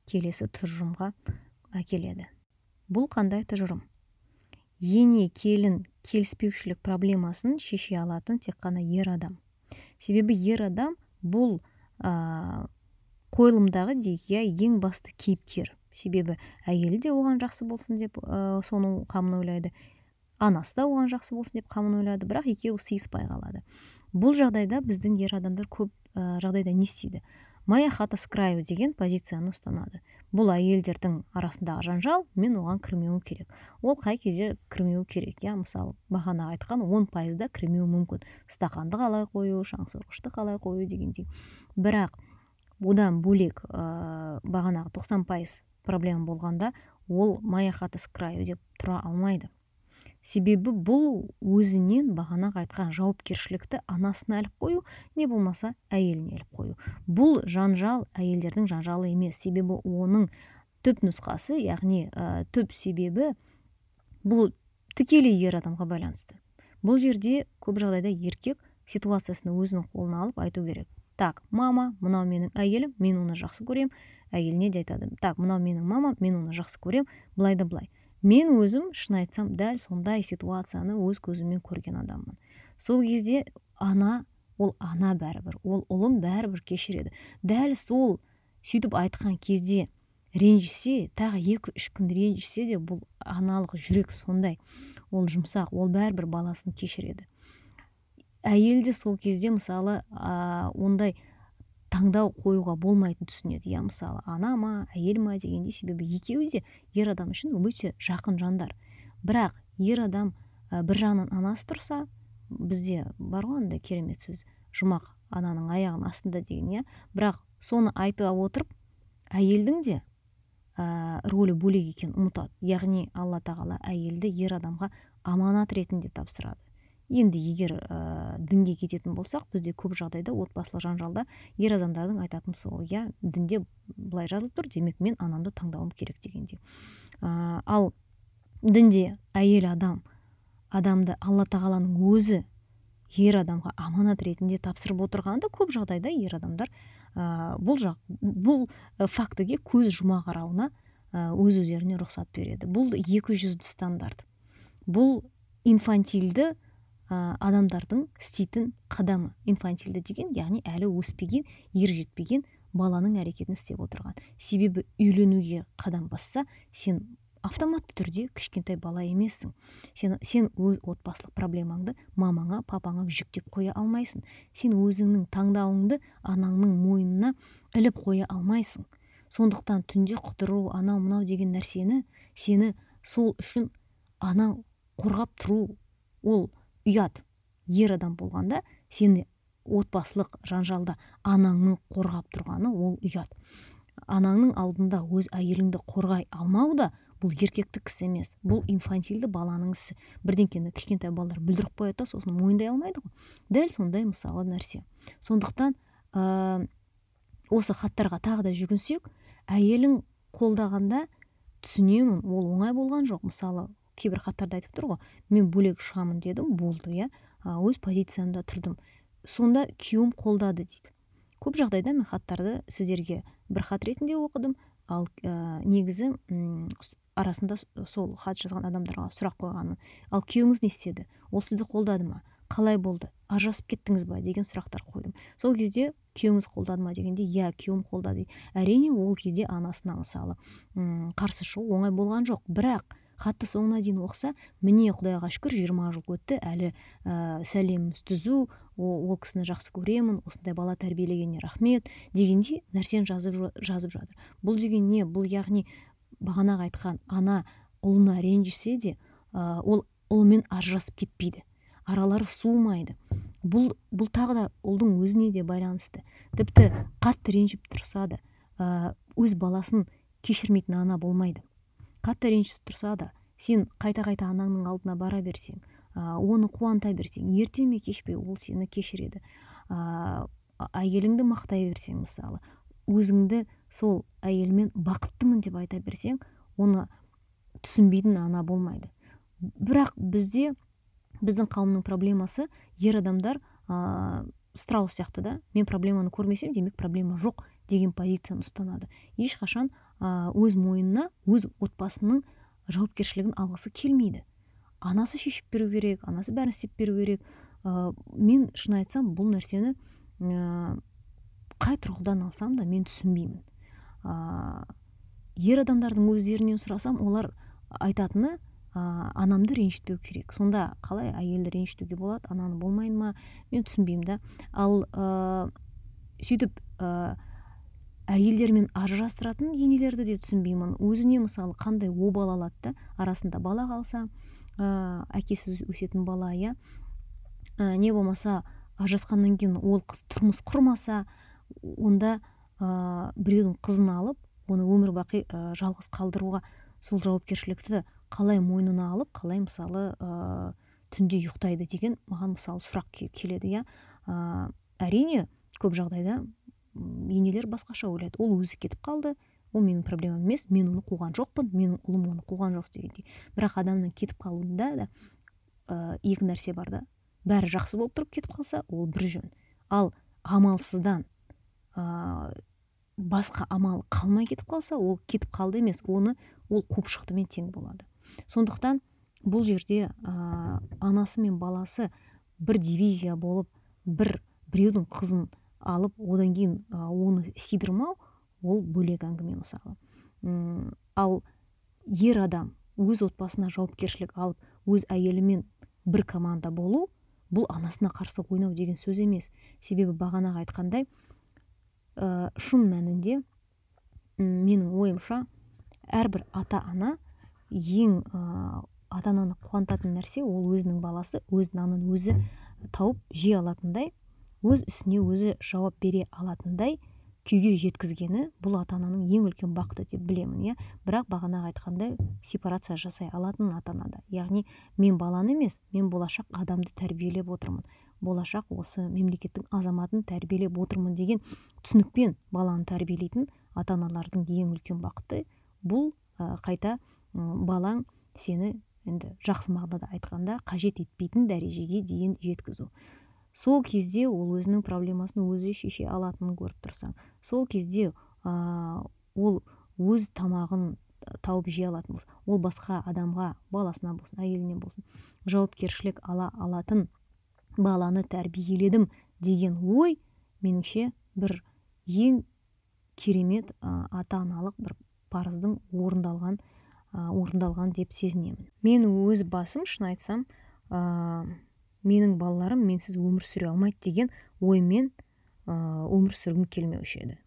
келесі тұжырымға әкеледі. Бұл қандай тұжырым? Ене келін келіспеушілік проблемасын шеше алатын тек қана ер адам. Себебі ер адам бұл ә, қойылымдағы дейік иә ең басты кейіпкер. Себебі әйелі де оған жақсы болсын деп ә, соның қамын ойлайды анасы да оған жақсы болсын деп қамын ойлайды бірақ екеуі сыйыспай қалады. Бұл жағдайда біздің ер адамдар көп ә, жағдайда не істейді? Моя хата с краю деген позицияны ұстанады бұл әйелдердің арасындағы жанжал мен оған кірмеуім керек. Ол қай кезде кірмеуі керек? Иә мысалы бағана айтқан он пайызда кірмеуі мүмкін. Стақанды қалай қою шаңсорғышты қалай қою дегендей. Бірақ одан бөлек ә, бағанағы тоқсан пайыз проблема болғанда ол моя хата с краю деп тұра алмайды. Себебі бұл өзінен бағанағы айтқан жауапкершілікті анасына іліп қою не болмаса әйеліне іліп қою. Бұл жанжал әйелдердің жанжалы емес себебі оның түп нұсқасы яғни ә, түп себебі бұл тікелей ер адамға байланысты. Бұл жерде көп жағдайда еркек ситуациясını өзінің қолына алып айту керек. Так мама мынау менің әйелім мен оны жақсы көремін. Әйеліне де айтады так мынау менің мамам мен оны жақсы көремін. Былай да былай. Мен өзім шын айтсам дәл сондай ситуацияны өз көзіммен көрген адаммын. Сол кезде ана ол ана бәрібір ол ұлын бәрібір кешіреді. Дәл сол сөйтіп айтқан кезде ренжісе тағы екі үш күн ренжісе де бұл аналық жүрек сондай. Ол жұмсақ ол бәрібір баласын кешіреді. Әйел де сол кезде мысалы ә, ондай таңдау қоюға болмайтынын түсінеді. Иә мысалы ана ма әйел ма? дегендей себебі екеуі де ер адам үшін өте жақын жандар. Бірақ ер адам ә, бір жағынан анасы тұрса бізде бар ғой андай керемет сөз жұмақ ананың аяғының астында деген иә. Бірақ соны айта отырып әйелдің де ә, рөлі бөлек екенін ұмытады. Яғни алла тағала әйелді ер адамға аманат ретінде тапсырады. Енді егер ә, дінге кететін болсақ бізде көп жағдайда отбасылық жанжалда ер адамдардың айтатын сол иә дінде былай жазылып тұр демек мен анамды таңдауым керек дегенде ә, ал дінде әйел адам адамды алла тағаланың өзі ер адамға аманат ретінде тапсырып отырғанда көп жағдайда ер адамдар ә, бұл жақ бұл фактіге көз жұма қарауына өз өздеріне рұқсат береді. Бұл екі жүзді стандарт. Бұл инфантильді адамдардың істейтін қадамы инфантильді деген яғни әлі өспеген ер жетпеген баланың әрекетін істеп отырған. Себебі үйленуге қадам басса сен автоматты түрде кішкентай бала емессің. Сен, сен өз отбасылық проблемаңды мамаңа папаңа жүктеп қоя алмайсың. Сен өзіңнің таңдауыңды анаңның мойнына іліп қоя алмайсың. Сондықтан түнде құтыру анау мынау деген нәрсені сені сол үшін анаң қорғап тұру ол ұят ер адам болғанда сені отбасылық жанжалда анаңның қорғап тұрғаны ол ұят. Анаңның алдында өз әйеліңді қорғай алмау да бұл еркектік іс емес бұл инфантильді баланың ісі. Бірдеңкені кішкентай балалар бүлдіріп қояды да сосын мойындай алмайды ғой. Дәл сондай мысалы нәрсе. Сондықтан ә, осы хаттарға тағы да жүгінсек әйелің қолдағанда түсінемін ол оңай болған жоқ. Мысалы кейбір хаттарда айтып тұр ғой. Мен бөлек шығамын дедім болды иә. Өз позициямда тұрдым сонда күйеуім қолдады дейді. Көп жағдайда мен хаттарды сіздерге бір хат ретінде оқыдым. Ал ә, негізі ұм, арасында сол хат жазған адамдарға сұрақ қойғанмын ал күйеуіңіз не істеді? Ол сізді қолдады ма? Қалай болды? Ажырасып кеттіңіз ба деген сұрақтар қойдым. Сол кезде күйеуіңіз қолдады ма дегенде иә күйеуім қолдады әрине ол кезде анасына мысалы қарсы шығу оңай болған жоқ. Бірақ хатты соңына дейін оқыса міне құдайға шүкір жиырма жыл өтті әлі ә, сәлеміміз түзу ол, кісіні жақсы көремін осындай бала тәрбиелегеніне рахмет дегендей нәрсені жазып, жазып жатыр. Бұл деген не? Бұл яғни бағанағы айтқан ана ұлына ренжісе де ә, ол ұлымен ажырасып кетпейді аралары суымайды. Бұл бұл тағы да ұлдың өзіне де байланысты. Тіпті қатты ренжіп тұрса да өз баласын кешірмейтін ана болмайды. Қатты ренжісіп тұрса да сен қайта қайта анаңның алдына бара берсең ә, оны қуанта берсең ерте ме кеш пе ол сені кешіреді. Ә, әйеліңді мақтай берсең мысалы өзіңді сол әйелмен бақыттымын деп айта берсең оны түсінбейтін ана болмайды. Бірақ бізде біздің қауымның проблемасы ер адамдар ә, страус сияқты да мен проблеманы көрмесем демек проблема жоқ деген позицияны ұстанады. Ешқашан өз мойнына өз отбасының жауапкершілігін алғысы келмейді. Анасы шешіп беру керек анасы бәрін істеп беру керек. Ә, мен шын айтсам бұл нәрсені ә, қай тұрғыдан алсам да мен түсінбеймін. Ә, ер адамдардың өздерінен сұрасам олар айтатыны ә, анамды ренжітпеу керек сонда қалай әйелді ренжітуге болады ананы болмайды ма мен түсінбеймін да. Ал ә, сөйтіп әйелдермен ажырастыратын енелерді де түсінбеймін. Өзіне мысалы қандай обал алады да арасында бала қалса ә, әкесіз өсетін бала иә. Ә, не болмаса ажырасқаннан кейін ол қыз тұрмыс құрмаса онда ә, біреудің қызын алып оны өмір бақи ә, жалғыз қалдыруға сол жауапкершілікті қалай мойнына алып қалай мысалы ә, түнде ұйықтайды деген маған мысалы сұрақ келеді иә. Ә, әрине көп жағдайда енелер басқаша ойлайды. Ол өзі кетіп қалды. Ол менің проблемам емес. Мен оны қуған жоқпын. Менің ұлым оны қуған жоқ дегендей. Бірақ адамның кетіп қалуында да ә, екі нәрсе бар да. Бәрі жақсы болып тұрып кетіп қалса ол бір жөн. Ал амалсыздан ә, басқа амал қалмай кетіп қалса ол кетіп қалды емес. Оны ол қуып тең болады. Сондықтан бұл жерде ә, анасы мен баласы бір дивизия болып бір біреудің қызын алып одан кейін оны сидырмау ол бөлек әңгіме мысалы. Ал ер адам өз отбасына жауапкершілік алып өз әйелімен бір команда болу бұл анасына қарсы ойнау деген сөз емес. Себебі бағанағы айтқандай ә, шын мәнінде менің ойымша әрбір ата ана ең ә, ата ананы қуантатын нәрсе ол өзінің баласы өз нанын өзі тауып жей алатындай өз ісіне өзі жауап бере алатындай күйге жеткізгені бұл ата ананың ең үлкен бақыты деп білемін иә? Бірақ бағанағы айтқандай сепарация жасай алатын ата анада яғни мен баланы емес мен болашақ адамды тәрбиелеп отырмын. Болашақ осы мемлекеттің азаматын тәрбиелеп отырмын деген түсінікпен баланы тәрбиелейтін ата аналардың ең үлкен бақыты бұл қайта балаң сені енді жақсы мағынада айтқанда қажет етпейтін дәрежеге дейін жеткізу. Сол кезде ол өзінің проблемасын өзі шеше алатынын көріп тұрсаң сол кезде ә, ол өз тамағын тауып жей алатын болса ол басқа адамға баласына болсын әйеліне болсын жауапкершілік ала алатын баланы тәрбиеледім деген ой меніңше бір ең керемет ә, ата аналық бір парыздың орындалған ә, орындалған деп сезінемін. Мен өз басым шын айтсам менің балаларым менсіз өмір сүре алмайды деген оймен өмір сүргім келмеуші еді.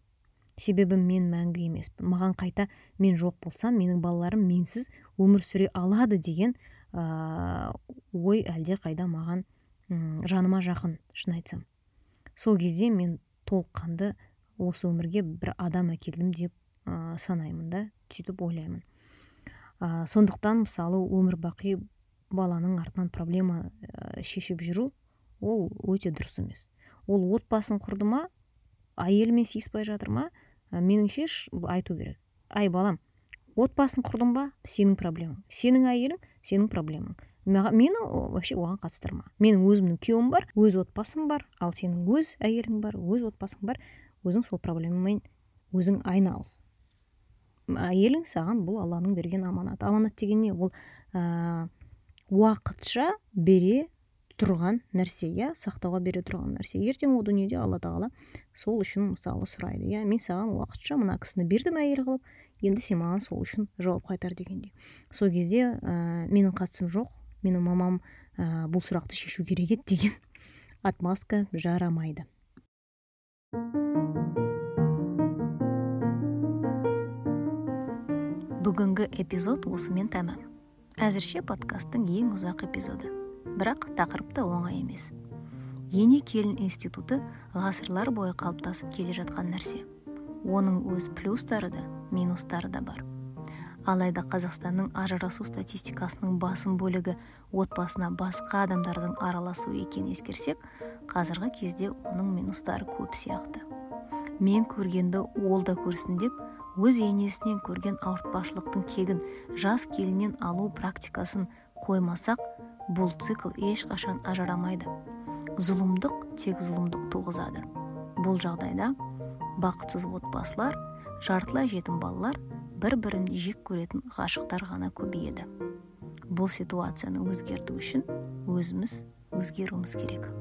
Себебі мен мәңгі емеспін. Маған қайта мен жоқ болсам менің балаларым менсіз өмір сүре алады деген ой әлде қайда маған жаныма жақын шын айтсам. Сол кезде мен толыққанды осы өмірге бір адам әкелдім деп ә, санаймын да сөйтіп ойлаймын. Ә, сондықтан мысалы өмір бақи баланың артынан проблема ә, шешіп жүру ол өте дұрыс емес. Ол отбасын құрды ма әйелімен сыйыспай жатыр ма ә, меніңше айту керек. Ай балам отбасын құрдың ба сенің проблемаң. Сенің әйелің сенің проблемаң. Мені вообще оған қатыстырма. Менің өзімнің күйеуім бар өз отбасым бар ал сенің өз әйелің бар өз отбасың бар өзің сол проблемамен өзің айналыс. Әйелің саған бұл алланың берген аманат аманат деген не? Ол ә, уақытша бере тұрған нәрсе иә сақтауға бере тұрған нәрсе. Ертең ол дүниеде алла тағала сол үшін мысалы сұрайды иә мен саған уақытша мына кісіні бердім әйел қылып енді сен маған сол үшін жауап қайтар дегендей сол кезде ә, менің қатысым жоқ менің мамам ә, бұл сұрақты шешу керек еді деген [LAUGHS] отмазка жарамайды. Бүгінгі эпизод осымен тәмам. Әзірше подкасттың ең ұзақ эпизоды. Бірақ тақырып та оңай емес. Ене келін институты ғасырлар бойы қалыптасып келе жатқан нәрсе. Оның өз плюстары да минустары да бар. Алайда қазақстанның ажырасу статистикасының басым бөлігі отбасына басқа адамдардың араласу екенін ескерсек қазіргі кезде оның минустары көп сияқты. Мен көргенді ол да көрсін деп өз енесінен көрген ауыртпашылықтың кегін жас келіннен алу практикасын қоймасақ бұл цикл ешқашан ажырамайды. Зұлымдық тек зұлымдық туғызады. Бұл жағдайда бақытсыз отбасылар жартылай жетім балалар бір бірін жек көретін ғашықтар ғана көбейеді. Бұл ситуацияны өзгерту үшін өзіміз өзгеруіміз керек.